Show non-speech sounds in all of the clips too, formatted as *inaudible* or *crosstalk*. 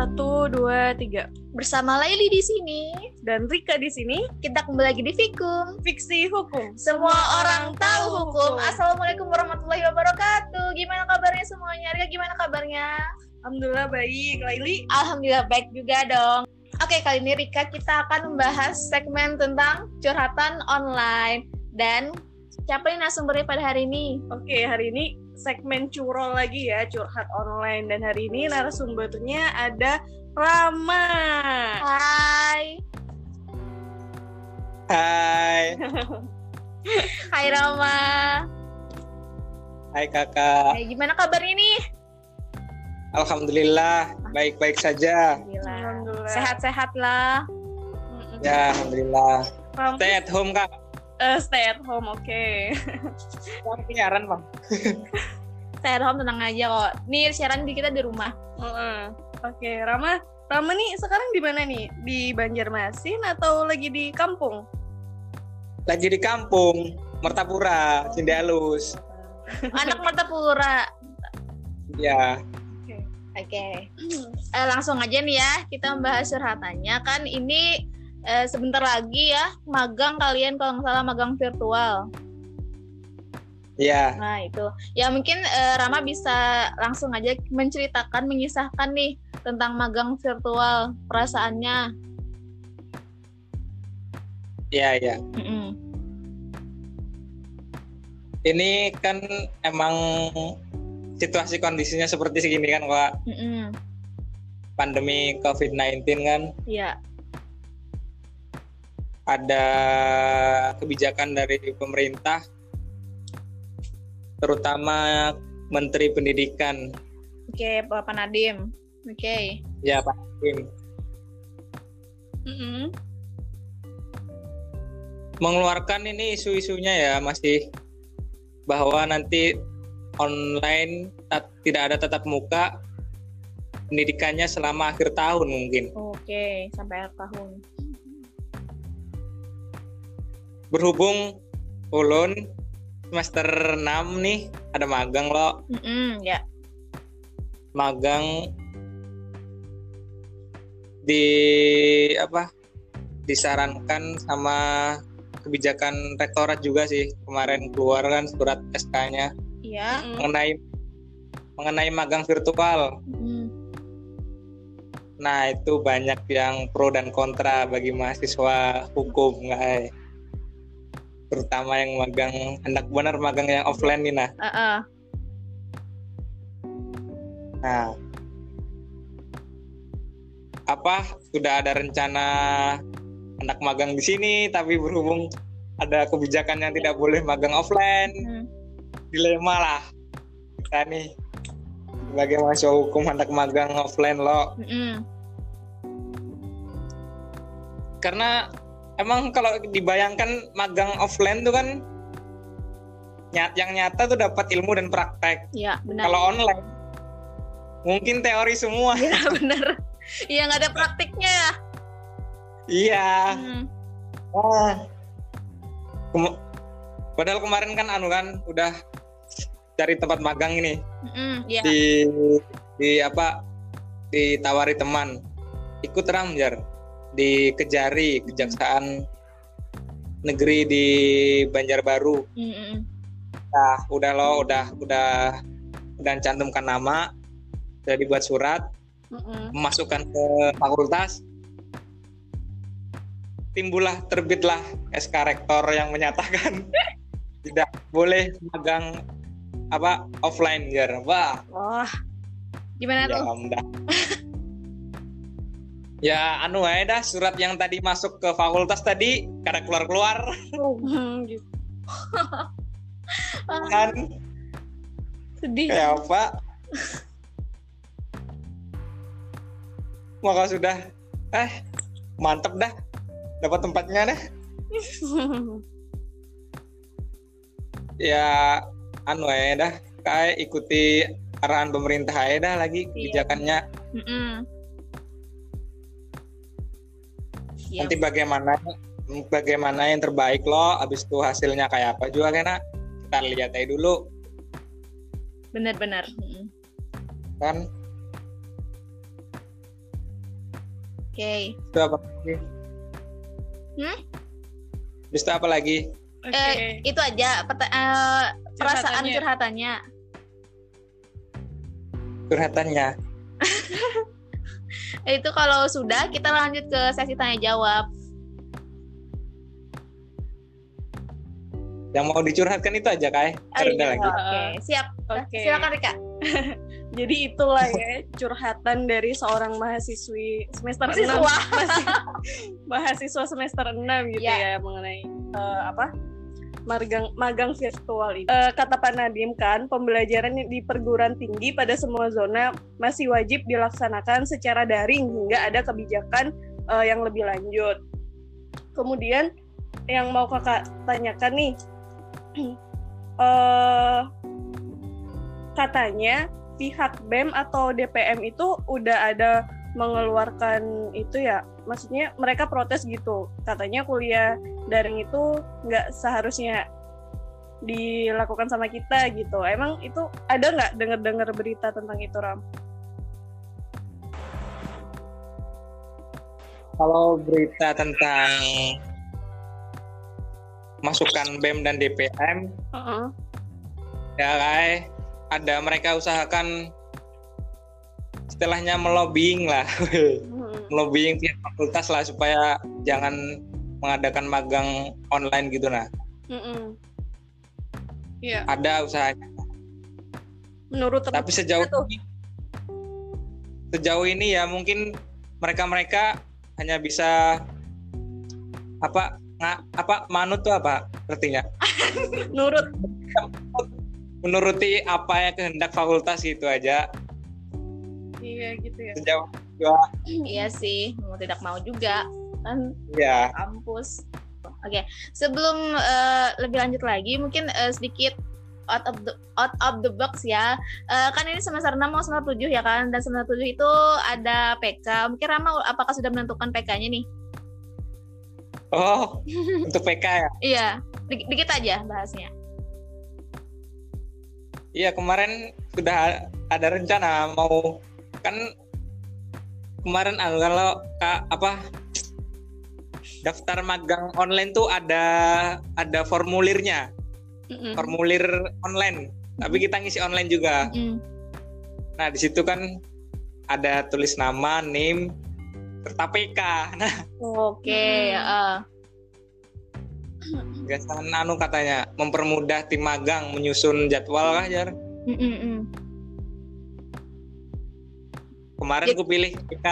Satu, dua, tiga. Bersama Laili di sini, Dan Rika di sini, kita kembali lagi di Fikum. fiksi hukum. Semua orang tahu hukum. Assalamualaikum warahmatullahi wabarakatuh. Gimana kabarnya semuanya? Rika gimana kabarnya? Alhamdulillah baik. Laili, Alhamdulillah baik juga dong. Oke, kali ini Rika kita akan membahas segmen tentang curhatan online. Dan siapa nih narasumbernya pada hari ini? oke hari ini segmen curol lagi ya, curhat online. Dan hari ini narasumbernya ada Rama. Hai. Hai, *laughs* Hai Rama. hai kakak. Hai, gimana kabarnya nih? Alhamdulillah, baik-baik saja. Alhamdulillah. Sehat-sehat lah. Ya, alhamdulillah. Stay at home kak. Eh, stay at home, oke. Kamu siaran bang. Stay at home tenang aja kok. Nih siaran di kita di rumah. Heeh. Oke, Rama. Rama nih sekarang di mana nih? Di Banjarmasin atau lagi di kampung? Lagi di kampung, Mertapura, Cindalus. Anak Martapura. Ya, Oke. Eh, langsung aja nih ya kita membahas curhatannya kan ini eh, sebentar lagi ya magang kalian kalau nggak salah magang virtual. ya. Nah itu ya mungkin eh, Rama bisa langsung aja menceritakan mengisahkan nih tentang magang virtual perasaannya. Ya, ya. Mm-mm. Ini kan emang situasi kondisinya seperti segini kan, Kak. Mm-mm. Pandemi COVID-19 kan Ya. Ada kebijakan dari pemerintah terutama Menteri Pendidikan Oke, Bapak Nadim. Oke. ya Pak Kim Mm-mm. mengeluarkan ini isu-isunya ya masih bahwa nanti online tidak ada tatap muka pendidikannya selama akhir tahun mungkin Oke, sampai akhir tahun. Berhubung ulun semester 6 nih ada magang loh Mm-mm, ya. magang di apa disarankan sama kebijakan rektorat juga sih kemarin keluar kan surat SK-nya Iya. Mm-mm. mengenai mengenai magang virtual. Mm. Nah itu banyak yang pro dan kontra bagi mahasiswa hukum guys. Terutama yang magang hendak benar magang yang offline nih nah. Uh-uh. Nah apa sudah ada rencana hendak magang di sini tapi berhubung ada kebijakan yang tidak boleh magang offline Mm. dilema lah kita nih sebagai mahasiswa hukum hendak magang offline lo Mm-mm. karena emang kalau dibayangkan magang offline tuh kan nyat yang nyata tuh dapat ilmu dan praktek Ya, benar. kalau online mungkin teori semua Iya, *laughs* benar. Iya, nggak ada praktiknya ya. iya Mm. Wah. Kem- padahal kemarin kan anu kan udah cari tempat magang ini Mm-mm, Iya. di di apa ditawari teman ikut ramjar di Kejari Kejaksaan Negeri di Banjarbaru Mm-mm. nah udah lo udah udah udah cantumkan nama udah dibuat surat Mm-mm. memasukkan ke fakultas timbullah terbitlah SK rektor yang menyatakan *laughs* tidak boleh magang apa offline jar wah Wah. Gimana ya tuh? *laughs* ya anu aja dah surat yang tadi masuk ke fakultas tadi kada keluar keluar Hmm, gitu. Ah, *laughs* kan sedih. kayak apa maka sudah eh mantep dah dapat tempatnya dah *laughs* ya anu aja dah kayak ikuti arahan pemerintah aja dah lagi Iya. kebijakannya Mm-mm. Iya. nanti bagaimana bagaimana yang terbaik loh abis itu hasilnya kayak apa juga kena kita lihat aja dulu Benar-benar. Kan Oke. Itu apa lagi? Hmm? Habis itu apa lagi? Oke. Eh, itu aja peta- eh, perasaan Curhatannya. curhatannya. *laughs* Eh, Itu kalau sudah kita lanjut ke sesi tanya jawab. Yang mau dicurhatkan itu aja, Kai. Oh, Ada iya. lagi. Oke, siap. Oke. Silakan Rika. *laughs* Jadi itulah ya curhatan dari seorang mahasiswi semester Mahasiswa. 6 Masih- *laughs* mahasiswa semester 6 gitu Ya. ya mengenai eh, apa? Magang magang virtual itu. Eh, kata Pak Nadim kan, pembelajaran di perguruan tinggi pada semua zona masih wajib dilaksanakan secara daring hingga ada kebijakan eh, yang lebih lanjut. Kemudian yang mau kakak tanyakan nih, *clears throat* eh katanya pihak BEM atau DPM itu udah ada mengeluarkan itu ya maksudnya mereka protes gitu katanya kuliah daring itu nggak seharusnya dilakukan sama kita gitu emang itu ada nggak dengar-dengar berita tentang itu Ram? Kalau berita tentang masukan BEM dan DPM, Heeh. ya Kai, ada mereka usahakan istilahnya melobbying lah, *laughs* Hmm. melobbying pihak fakultas lah supaya jangan mengadakan magang online gitu nah. Mm-mm. Iya, Ada usahanya. menurut Tapi sejauh tuh? ini, sejauh ini ya mungkin mereka-mereka hanya bisa apa nga- apa manut tuh apa artinya *laughs* menurut menuruti apa yang kehendak fakultas gitu aja iya gitu ya. sejauh Iya sih, mau tidak mau juga kan ya kampus. Oke, sebelum eh, lebih lanjut lagi, mungkin eh, sedikit out of the out of the box ya. Eh, kan ini semester 6 mau semester 7 ya kan, dan semester 7 itu ada PK. Mungkin Rama apakah sudah menentukan PK-nya nih? oh untuk PK ya Iya, dikit, dikit aja bahasnya. iya kemarin sudah ada rencana mau kan kemarin ah, kalau Kak, apa daftar magang online tuh ada ada formulirnya Mm-mm. formulir online tapi kita ngisi online juga Mm. nah di situ kan ada tulis nama name serta PK *laughs* nah Oke, Hmm. eh, gagasan anu katanya mempermudah tim magang menyusun jadwal kah jar mm, mm. Kemarin aku pilih PK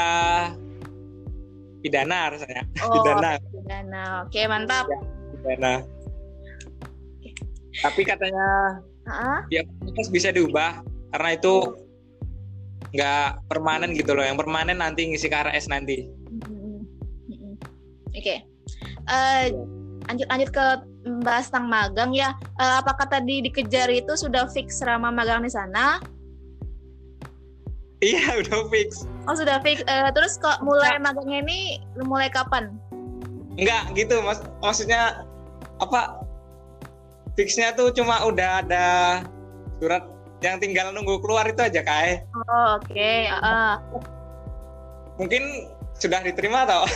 pidana rasanya *laughs* Oh, pidana pidana. Oke, mantap. pidana tapi katanya ya fakultas bisa diubah karena itu nggak permanen gitu loh yang permanen nanti ngisi KRS nanti. Mm-mm. Oke. Eh, lanjut lanjut ke bahas tentang magang ya. Eh, apakah tadi dikejar itu sudah fix Rama magang di sana? Iya *laughs* udah fix Oh sudah fix. Eh, terus kok mulai magangnya ini mulai kapan? Enggak gitu mas maksudnya apa fixnya tuh cuma udah ada surat yang tinggal nunggu keluar itu aja kai Oh oke. ah. mungkin sudah diterima tau *laughs*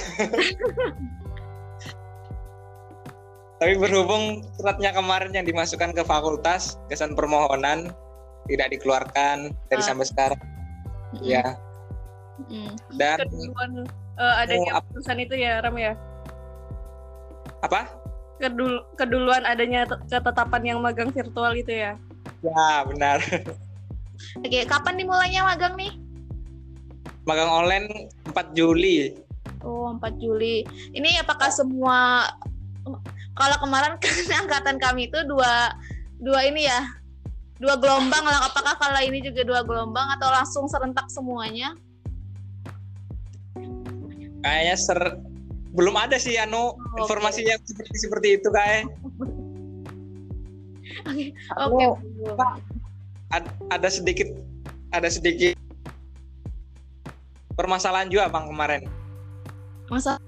tapi berhubung suratnya kemarin yang dimasukkan ke fakultas kesan permohonan tidak dikeluarkan dari Ah. sampai sekarang Mm-mm. ya Mm-mm. dan keduluan eh, adanya Oh, keputusan itu ya Ram ya apa Kedul keduluan adanya te- ketetapan yang magang virtual itu ya ya benar *laughs* Oke, kapan dimulainya magang nih? magang online 4 Juli Oh 4 Juli. Ini apakah semua kalau kemarin *laughs* kan angkatan kami itu dua dua ini ya dua gelombang lah. Apakah kala ini juga dua gelombang atau langsung serentak semuanya? kayaknya ser belum ada sih anu Oke. informasi yang seperti seperti itu kayak *laughs* Oke. ad- ada sedikit ada sedikit permasalahan juga bang kemarin Masa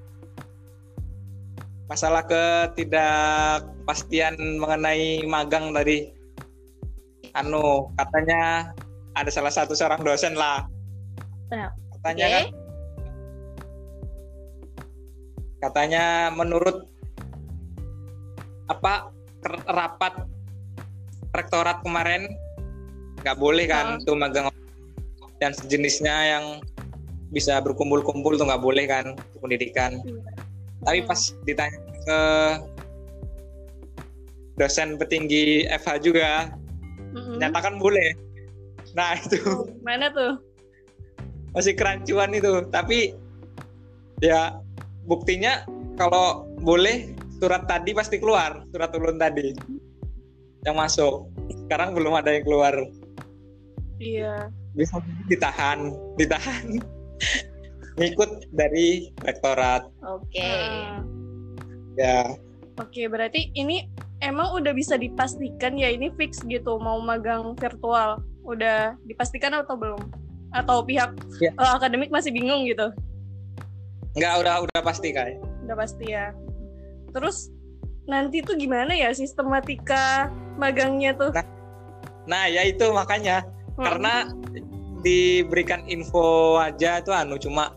masalah ketidakpastian mengenai magang tadi anu katanya ada salah satu seorang dosen lah Kenapa? katanya Oke. kan katanya menurut apa rapat rektorat kemarin nggak boleh kan tuh magang dan sejenisnya yang bisa berkumpul-kumpul tuh nggak boleh kan untuk pendidikan. Tapi Hmm. pas ditanya ke dosen petinggi FH juga Mm-mm. nyatakan boleh. Nah *laughs* itu Mana tuh? masih kerancuan itu. Tapi ya buktinya kalau boleh surat tadi pasti keluar surat ulun tadi yang masuk. Sekarang belum ada yang keluar. Iya. Bisa ditahan, ditahan. *laughs* Ngikut dari rektorat. Oke. Ah. Ya, Oke, berarti ini emang udah bisa dipastikan ya ini fix gitu mau magang virtual. Udah dipastikan atau belum? Atau pihak Ya. eh, akademik masih bingung gitu? nggak udah udah pasti kayak. Udah pasti ya. Terus nanti tuh gimana ya sistematika magangnya tuh? Nah, Nah ya itu makanya Hmm. karena diberikan info aja tuh anu cuma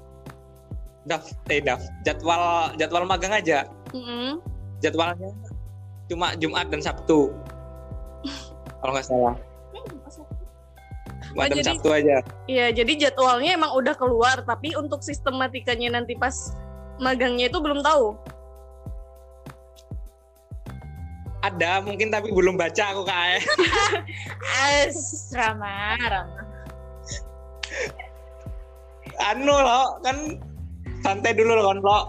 daf eh daf jadwal jadwal magang aja Mm-mm. jadwalnya cuma Jumat dan Sabtu. Kalau nggak salah. Jumat Oh, dan jadi- Sabtu aja. Iya, jadi jadwalnya emang udah keluar, tapi untuk sistematikanya nanti pas magangnya itu belum tahu. ada mungkin tapi belum baca aku kayak *laughs* As, Rama, Rama. anu loh kan santai dulu loh kan lo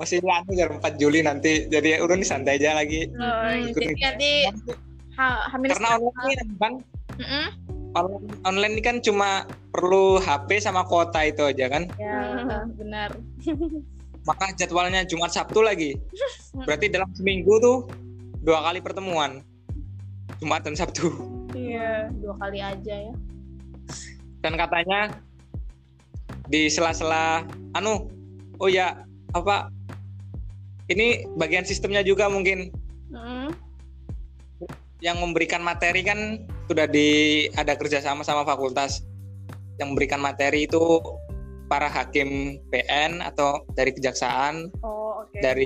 masih anu jam 4 Juli nanti jadi udah nih santai aja lagi Oh, ikutin. jadi nanti ha, hamil karena online kan Mm-mm. online, online ini kan cuma perlu HP sama kuota itu aja kan Ya, benar. *laughs* maka jadwalnya Jumat Sabtu lagi berarti dalam seminggu tuh dua kali pertemuan Jumat dan Sabtu Iya. Dua kali aja ya. dan katanya di sela-sela anu oh ya apa ini bagian sistemnya juga mungkin. Mm. yang memberikan materi kan sudah di ada kerjasama sama fakultas. Yang memberikan materi itu para hakim PN atau dari kejaksaan Oh, oke. dari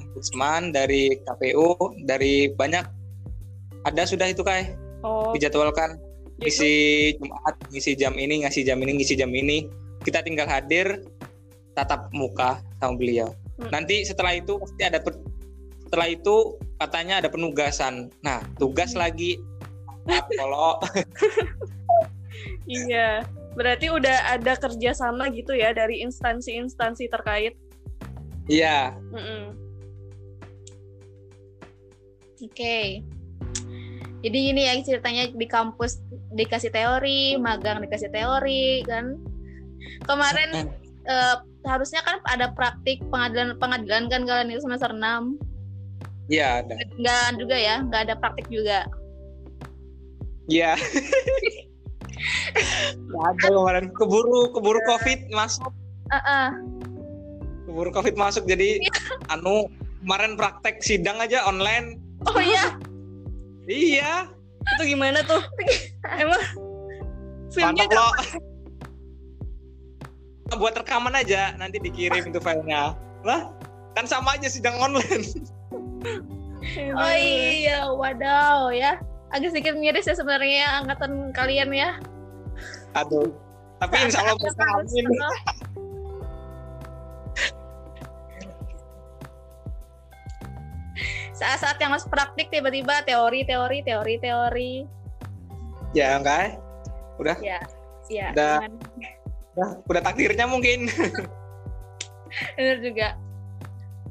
ombudsman dari KPU dari banyak. Ada sudah itu kayak Oh, dijadwalkan. Ngisi Jumat ngisi jam ini ngasih jam ini ngisi jam ini. Kita tinggal hadir tatap muka sama beliau. Hmm. Nanti setelah itu pasti ada setelah itu katanya ada penugasan nah tugas lagi kalau *laughs* Iya. Berarti udah ada kerjasama gitu ya dari instansi-instansi terkait. iya Mm-mm. Oke. Jadi ini ya ceritanya di kampus dikasih teori, magang dikasih teori kan. Kemarin eh, harusnya kan ada praktik pengadilan pengadilan kan kalian itu semester 6. iya ada. Enggak juga ya, enggak ada praktik juga. iya. *laughs* Nggak ada kemarin. Keburu keburu covid masuk. Heeh. keburu covid masuk jadi anu kemarin praktek sidang aja online. Oh iya, iya. Itu gimana tuh? *laughs* Emang filmnya lo buat rekaman aja nanti dikirim itu filenya lah kan sama aja sidang online nggak- oh iya, wadaw ya. Agak sedikit miris ya sebenarnya angkatan kalian ya. aduh tapi insya Allah bisa amin Saat-saat yang harus praktik tiba-tiba teori, teori, teori, teori. ya enggak eh? udah Ya, ya. Udah. aman. Udah udah takdirnya mungkin *laughs* Bener juga.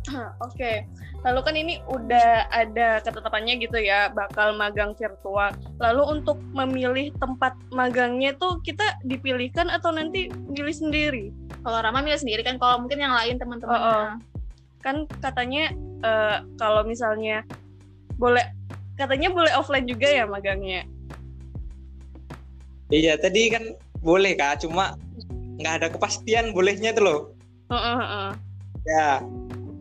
*clears throat* Oke. Lalu kan ini udah ada ketetapannya gitu ya, bakal magang virtual. Lalu untuk memilih tempat magangnya tuh kita dipilihkan atau nanti milih sendiri? Kalau Rama milih sendiri kan, kalau mungkin yang lain teman-teman. Oh, oh. Kan katanya eh, kalau misalnya boleh katanya boleh offline juga ya magangnya. iya tadi kan boleh kak cuma nggak ada kepastian bolehnya tuh loh Heeh, heeh. ya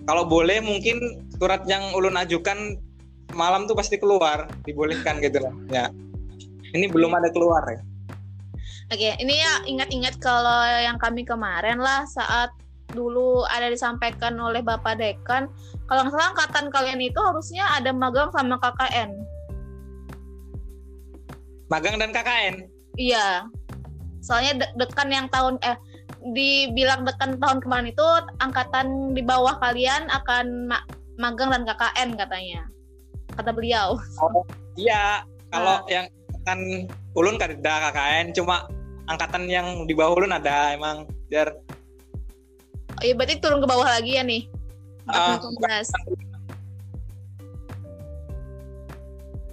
kalau boleh mungkin surat yang ulun ajukan malam tuh pasti keluar dibolehkan gitu lah ya ini belum ada keluar ya Oke, ini ya ingat-ingat kalau yang kami kemarin lah saat dulu ada disampaikan oleh Bapak Dekan, kalau nggak salah angkatan kalian itu harusnya ada magang sama KKN. Magang dan KKN. Iya. Soalnya de- dekan yang tahun eh dibilang dekan tahun kemarin itu angkatan di bawah kalian akan ma- magang dan KKN katanya. Kata beliau. Iya, kalau yang kan ulun kan ada KKN, cuma angkatan yang di bawah ulun ada emang biar Oh, iya berarti turun ke bawah lagi ya nih. 18.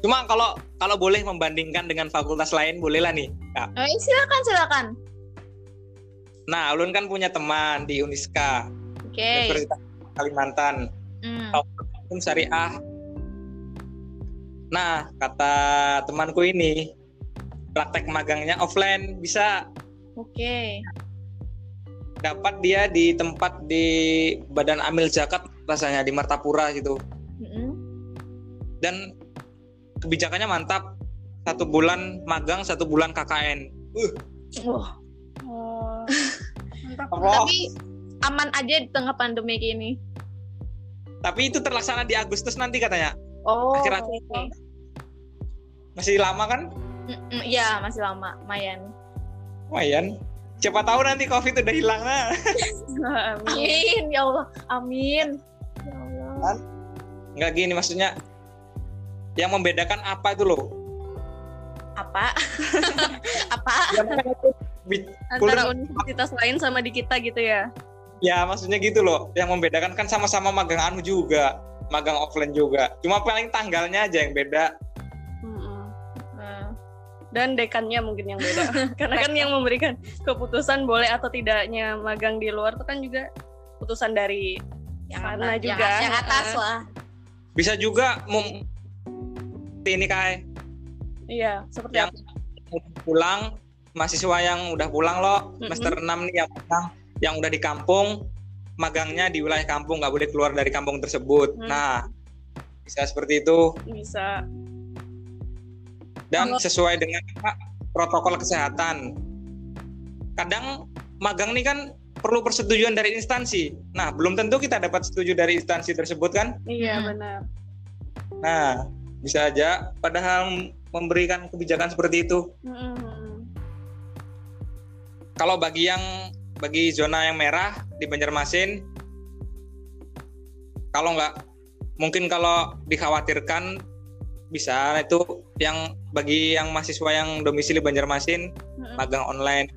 Cuma kalau kalau boleh membandingkan dengan fakultas lain bolehlah nih. Kak. Eh, silakan silakan. Nah, ulun kan punya teman di Uniska, Oke. Universitas Kalimantan, Hmm. hukum syariah. Nah, kata temanku ini praktek magangnya offline bisa Oke. dapat dia di tempat di Badan Amil Zakat rasanya di Martapura gitu. Mm-mm. Dan kebijakannya mantap. Satu bulan magang, satu bulan KKN. Uh, Wah, Oh, mantap. Allah. tapi aman aja di tengah pandemi gini. Tapi itu terlaksana di Agustus nanti katanya. Oh. Akhir- oke. Masih lama kan? Iya, masih lama, lumayan. Lumayan. Siapa tahu nanti COVID udah hilang nah. *laughs* Amin. Amin, ya Allah. Amin. Ya Allah. Nggak gini maksudnya. Yang membedakan apa itu loh? Apa? *laughs* Apa? Antara universitas lain sama di kita gitu ya. Ya maksudnya gitu loh. Yang membedakan kan sama-sama magang anu juga. Magang offline juga. Cuma paling tanggalnya aja yang beda. Nah, Dan dekannya mungkin yang beda. *laughs* Karena kan yang memberikan keputusan boleh atau tidaknya magang di luar itu kan juga putusan dari yang Sana atas, juga. Yang, yang atas Ah. lah. Bisa juga mem- ini kai iya seperti yang apa? pulang mahasiswa yang udah pulang loh semester 6 nih yang pulang yang udah di kampung magangnya di wilayah kampung nggak boleh keluar dari kampung tersebut Hmm. nah bisa seperti itu Bisa. dan Kalau- sesuai dengan apa, protokol kesehatan kadang magang nih kan perlu persetujuan dari instansi nah belum tentu kita dapat setuju dari instansi tersebut kan Iya Hmm. benar. nah bisa aja padahal memberikan kebijakan seperti itu Mm-mm. kalau bagi yang bagi zona yang merah di Banjarmasin kalau nggak mungkin kalau dikhawatirkan bisa itu yang bagi yang mahasiswa yang domisili Banjarmasin Mm-mm. magang online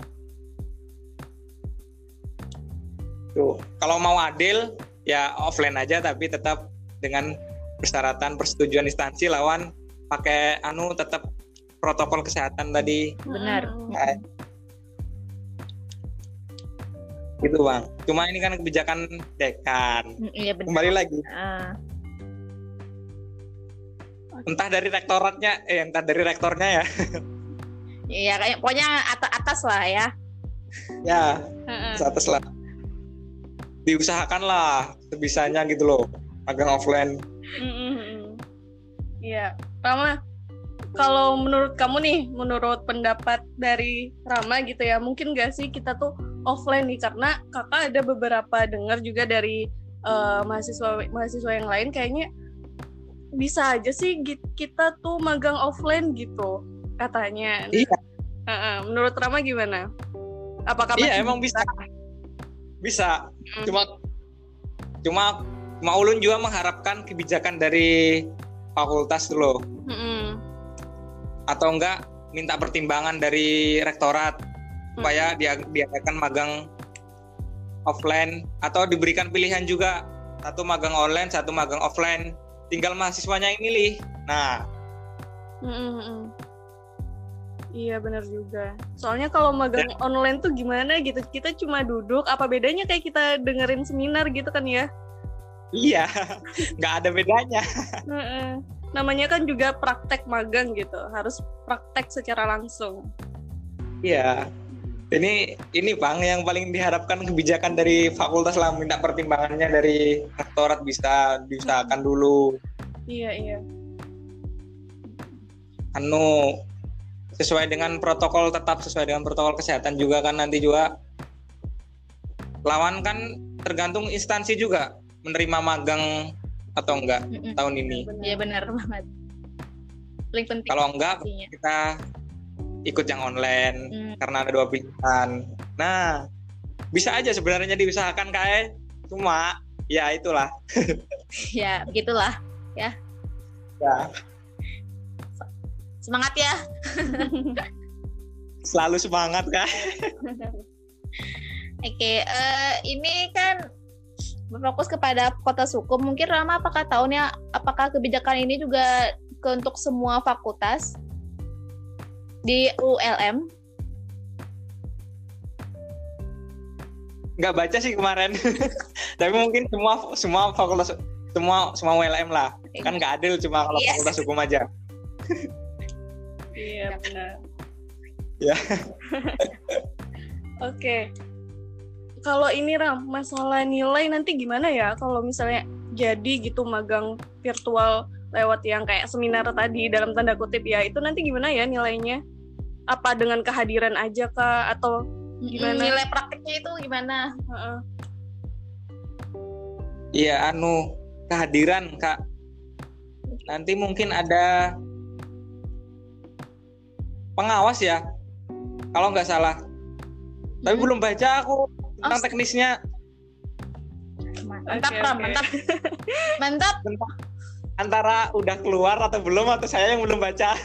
tuh kalau mau adil ya offline aja tapi tetap dengan persyaratan persetujuan instansi lawan pakai anu tetap protokol kesehatan tadi Benar. Kayak- gitu bang cuma ini kan kebijakan dekan Mm, Iya benar. kembali lagi Ah. entah dari rektoratnya eh entah dari rektornya ya Iya kayak pokoknya atas atas lah ya. ya Mm-mm. atas lah diusahakan lah sebisanya gitu loh magang offline. Iya, Rama. Kalau menurut kamu nih, menurut pendapat dari Rama gitu ya, mungkin gak sih kita tuh offline nih karena kakak ada beberapa dengar juga dari eh, mahasiswa mahasiswa yang lain kayaknya bisa aja sih kita tuh magang offline gitu katanya. Iya. Heeh, menurut Rama gimana? Apakah iya emang bisa bisa Mm. cuma cuma cuma ulun juga mengharapkan kebijakan dari fakultas tuh loh Mm-mm. atau enggak minta pertimbangan dari rektorat supaya dia diadakan magang offline atau diberikan pilihan juga satu magang online satu magang offline tinggal mahasiswanya yang milih nah Mm-mm. Iya benar juga. Soalnya kalau magang online tuh gimana gitu, kita cuma duduk. Apa bedanya kayak kita dengerin seminar gitu kan ya? Iya *laughs* nggak ada bedanya. Namanya kan juga praktek magang gitu, harus praktek secara langsung. iya ini ini bang yang paling diharapkan kebijakan dari fakultas lah minta pertimbangannya dari rektorat bisa diusahakan dulu Iya iya. anu sesuai dengan protokol tetap sesuai dengan protokol kesehatan juga kan nanti juga lawan kan tergantung instansi juga menerima magang atau enggak Mm-mm. tahun ini. Iya benar banget. Paling penting. Kalau enggak pastinya. kita ikut yang online Hmm. karena ada dua pilihan. Nah, bisa aja sebenarnya diusahakan kayak cuma ya itulah. *laughs* Ya begitulah. Ya. Semangat ya. Selalu semangat kak. *laughs* Oke, eh, ini kan berfokus kepada kota Suku. Mungkin Rama apakah tahunnya apakah kebijakan ini juga ke untuk semua fakultas di ULM? Nggak baca sih kemarin. *laughs* Tapi mungkin semua semua fakultas semua semua WLM lah. Kan nggak adil cuma kalau Yes. fakultas hukum aja. Iya benar. Ya. *laughs* Oke. Kalau ini Ram, masalah nilai nanti gimana ya kalau misalnya jadi gitu magang virtual lewat yang kayak seminar tadi dalam tanda kutip ya, itu nanti gimana ya nilainya? Apa dengan kehadiran aja kah atau Gimana? Nilai prakteknya itu gimana? Heeh. Iya, anu kehadiran kak. Nanti mungkin ada pengawas ya, kalau nggak salah. Tapi Hmm. belum baca aku tentang Oh. teknisnya. Mantap, Ram, oke. mantap. *laughs* Mantap. Tentang antara udah keluar atau belum atau saya yang belum baca. *laughs*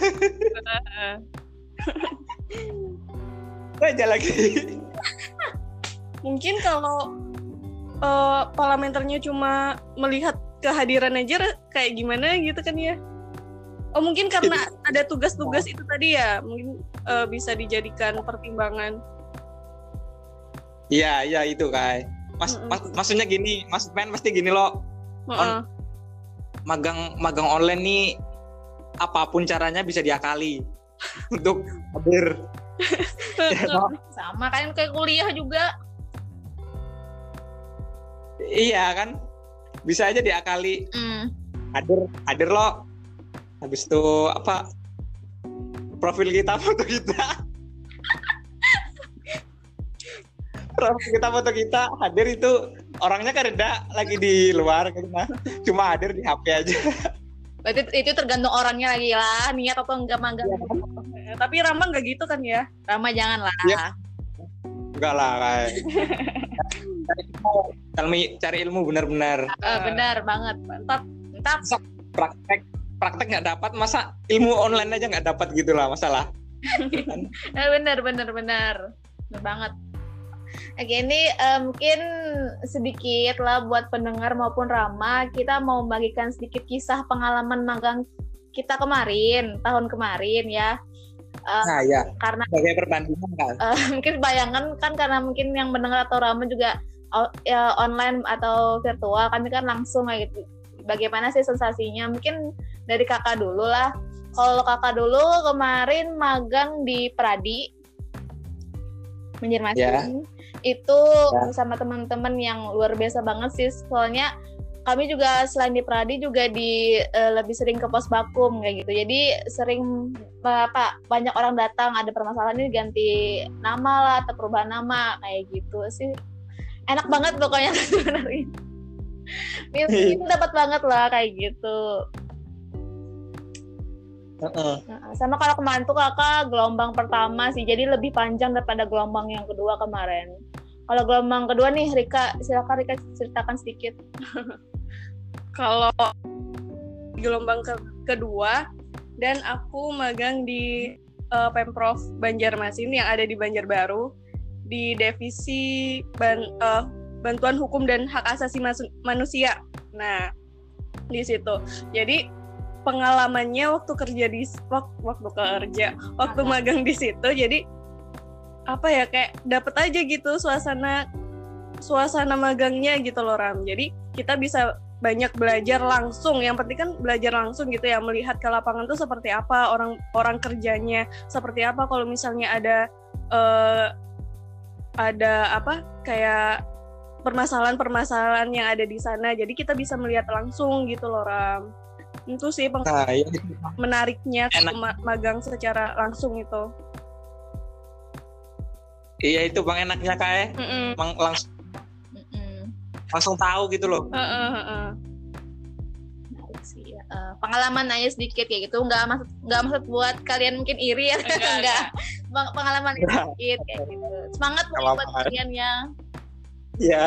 Baca lagi. Mungkin kalau eh, parlementernya cuma melihat kehadiran aja kayak gimana gitu kan ya? Oh mungkin karena ada tugas-tugas itu tadi ya, mungkin eh, bisa dijadikan pertimbangan. Iya, iya itu kak. Mas, Mm-mm. mas- maksudnya gini, Mas Men pasti gini loh. Heeh. Magang magang online nih apa pun caranya bisa diakali *laughs* untuk hadir. *laughs* Ya, toh? Sama kan kayak kuliah juga. iya kan? Bisa aja diakali. Hmm. hadir hadir lo habis itu apa profil kita *laughs* foto kita kita foto kita hadir itu orangnya kan reda lagi di luar nah. cuma hadir di HP aja Berarti itu tergantung orangnya lagi lah, niat atau enggak magang. Eh, Tapi Rama nggak gitu kan ya? Rama jangan lah. Iya. enggak lah kayak cari ilmu cari, cari ilmu benar-benar Eh, benar banget. Mantap. Mantap. praktek praktek nggak dapat masa ilmu online aja nggak dapat gitu lah masalah *laughs* Eh, benar, benar, benar. Benar banget. Oke, ini eh, mungkin sedikit lah buat pendengar maupun Rama, kita mau membagikan sedikit kisah pengalaman magang kita kemarin, tahun kemarin ya. Eh, nah ya karena sebagai perbandingan kan *laughs* eh, mungkin bayangan kan karena mungkin yang mendengar atau Rama juga o- ya, online atau virtual, kami kan langsung kayak gitu. Bagaimana sih sensasinya? Mungkin dari kakak dulu lah. Kalau kakak dulu kemarin magang di Pradi, Banjarmasin. Ya. Itu Ya. bersama teman-teman yang luar biasa banget sih. Soalnya kami juga selain di Pradi juga di eh, lebih sering ke pos bakum kayak gitu. Jadi sering apa banyak orang datang ada permasalahan ini ganti nama lah atau perubahan nama kayak gitu sih. Enak banget pokoknya *laughs* sebenarnya. Itu *laughs* dapat banget lah kayak gitu. Nah, sama kalau kemarin tuh kakak gelombang pertama sih, jadi lebih panjang daripada gelombang yang kedua kemarin. Kalau gelombang kedua nih, Rika, silakan Rika ceritakan sedikit. *laughs* Kalau gelombang ke- kedua dan aku magang di eh, Pemprov Banjarmasin yang ada di Banjarbaru di divisi ban- eh, bantuan hukum dan hak asasi manusia. Nah, di situ. Jadi pengalamannya waktu kerja di waktu, waktu kerja, waktu magang di situ jadi apa ya kayak dapet aja gitu suasana suasana magangnya gitu loh Ram. Jadi kita bisa banyak belajar langsung. Yang penting kan belajar langsung gitu ya, melihat ke lapangan tuh seperti apa orang orang kerjanya, seperti apa kalau misalnya ada eh, ada apa kayak permasalahan-permasalahan yang ada di sana. Jadi kita bisa melihat langsung gitu loh Ram. Itu sih peng- nah ya menariknya Enak. magang secara langsung itu. Iya itu bang enaknya kayak Mm-mm. Emang langsung Mm-mm. langsung tahu gitu loh Heeh, heeh. Menarik sih ya. Eh, pengalaman aja sedikit kayak gitu nggak maksud nggak maksud buat kalian mungkin iri ya Enggak, *laughs* enggak Peng- pengalaman sedikit kayak gitu semangat buat kalian ya Iya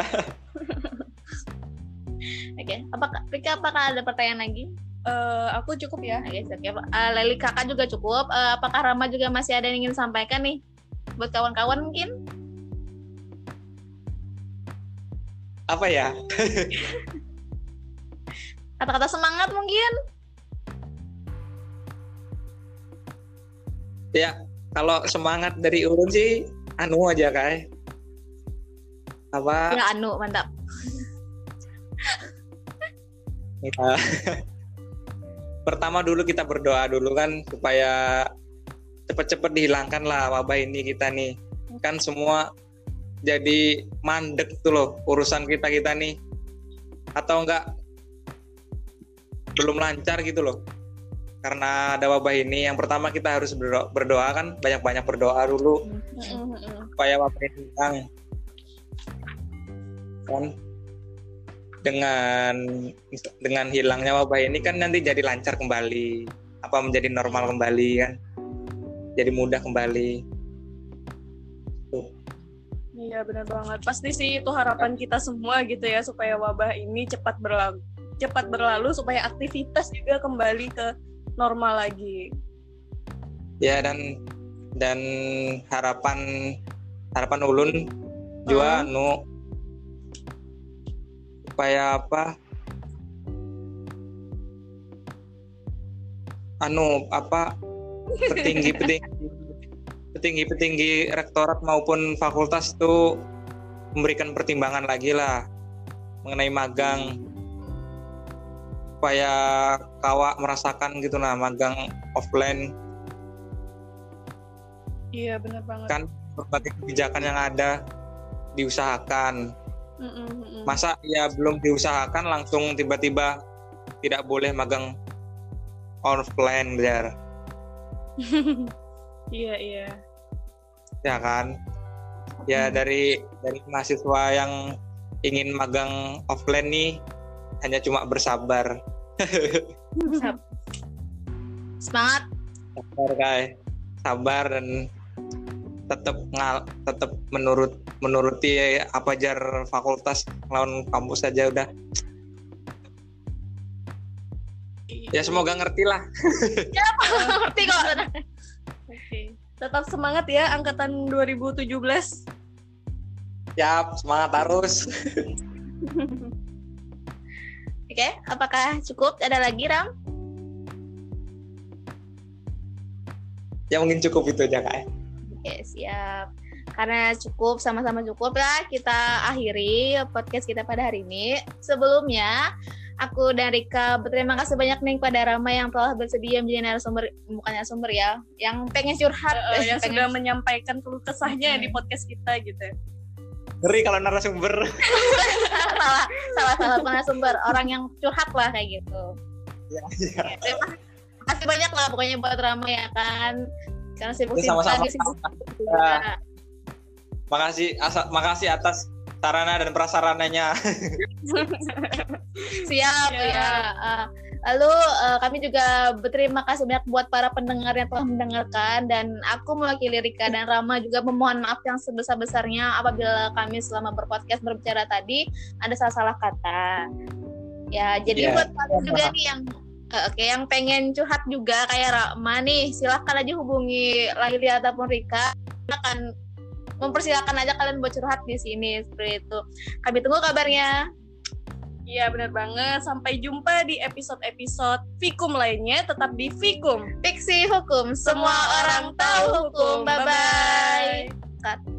*laughs* oke apakah Rika apakah ada pertanyaan lagi Eh, aku cukup ya. Oke, oke. Eh, Leli kakak juga cukup. Eh, apakah Rama juga masih ada yang ingin sampaikan nih buat kawan-kawan mungkin? apa ya Kata-kata semangat mungkin? ya kalau semangat dari urun sih anu aja kai apa Ya Anu, mantap. Ya. Pertama dulu kita berdoa dulu kan supaya cepet-cepet dihilangkan lah wabah ini kita nih. Kan semua jadi mandek tuh loh urusan kita kita nih. Atau enggak belum lancar gitu loh. Karena ada wabah ini, yang pertama kita harus berdoa, berdoa kan banyak-banyak berdoa dulu supaya wabah ini hilang kan dengan dengan hilangnya wabah ini kan nanti jadi lancar kembali apa menjadi normal kembali kan jadi mudah kembali Iya benar banget. Pasti sih itu harapan kita semua gitu ya supaya wabah ini cepat berlalu, cepat berlalu supaya aktivitas juga kembali ke normal lagi. ya dan dan harapan harapan ulun juga Hmm. nu supaya apa anu apa petinggi petinggi petinggi petinggi rektorat maupun fakultas itu memberikan pertimbangan lagi lah mengenai magang supaya kawa merasakan gitu nah magang offline Iya benar banget. kan berbagai kebijakan yang ada diusahakan Mm-mm, mm-mm. masa ya belum diusahakan langsung tiba-tiba tidak boleh magang offline Jar. *laughs* Iya iya. ya kan ya Hmm. dari dari mahasiswa yang ingin magang offline nih hanya cuma bersabar Semangat. sabar kai sabar dan tetap ngal tetap menurut menuruti apa jar fakultas lawan kampus saja udah ya semoga ngerti lah Ngerti kok. Oke. Tetap semangat ya angkatan 2017. siap semangat harus Oke, apakah cukup? Ada lagi Ram? ya mungkin cukup itu aja kak Oke, siap. Karena cukup, sama-sama cukup lah kita akhiri podcast kita pada hari ini. Sebelumnya, aku dan Rika berterima kasih banyak nih kepada Rama yang telah bersedia menjadi narasumber, bukan narasumber ya, yang pengen curhat. Eh, yang pengen *laughs* sudah menyampaikan keluh kesahnya Hmm. di podcast kita gitu. ngeri kalau narasumber *laughs* salah, salah, salah narasumber. Orang yang curhat lah kayak gitu. ya, ya. Terima kasih banyak lah pokoknya buat Rama ya kan. Karena sibuk-sibuk sama-sama. lagi sibuk Ya. makasih asa- makasih atas sarana dan prasarananya *laughs* Siap Ya. ya. Uh, lalu uh, kami juga berterima kasih banyak buat para pendengar yang telah mendengarkan dan aku mewakili Rika dan Rama juga memohon maaf yang sebesar-besarnya apabila kami selama berpodcast berbicara tadi ada salah-salah kata. Ya, jadi Ya. buat kalian juga nih yang uh, oke yang pengen curhat juga kayak Rama nih, silahkan aja hubungi Laili ataupun Rika. Kita akan mempersilahkan aja kalian buat curhat di sini seperti itu. Kami tunggu kabarnya. Iya benar banget. Sampai jumpa di episode-episode Fikum lainnya. Tetap di Fikum. Fiksi hukum, semua orang tahu hukum. Bye bye. Cut.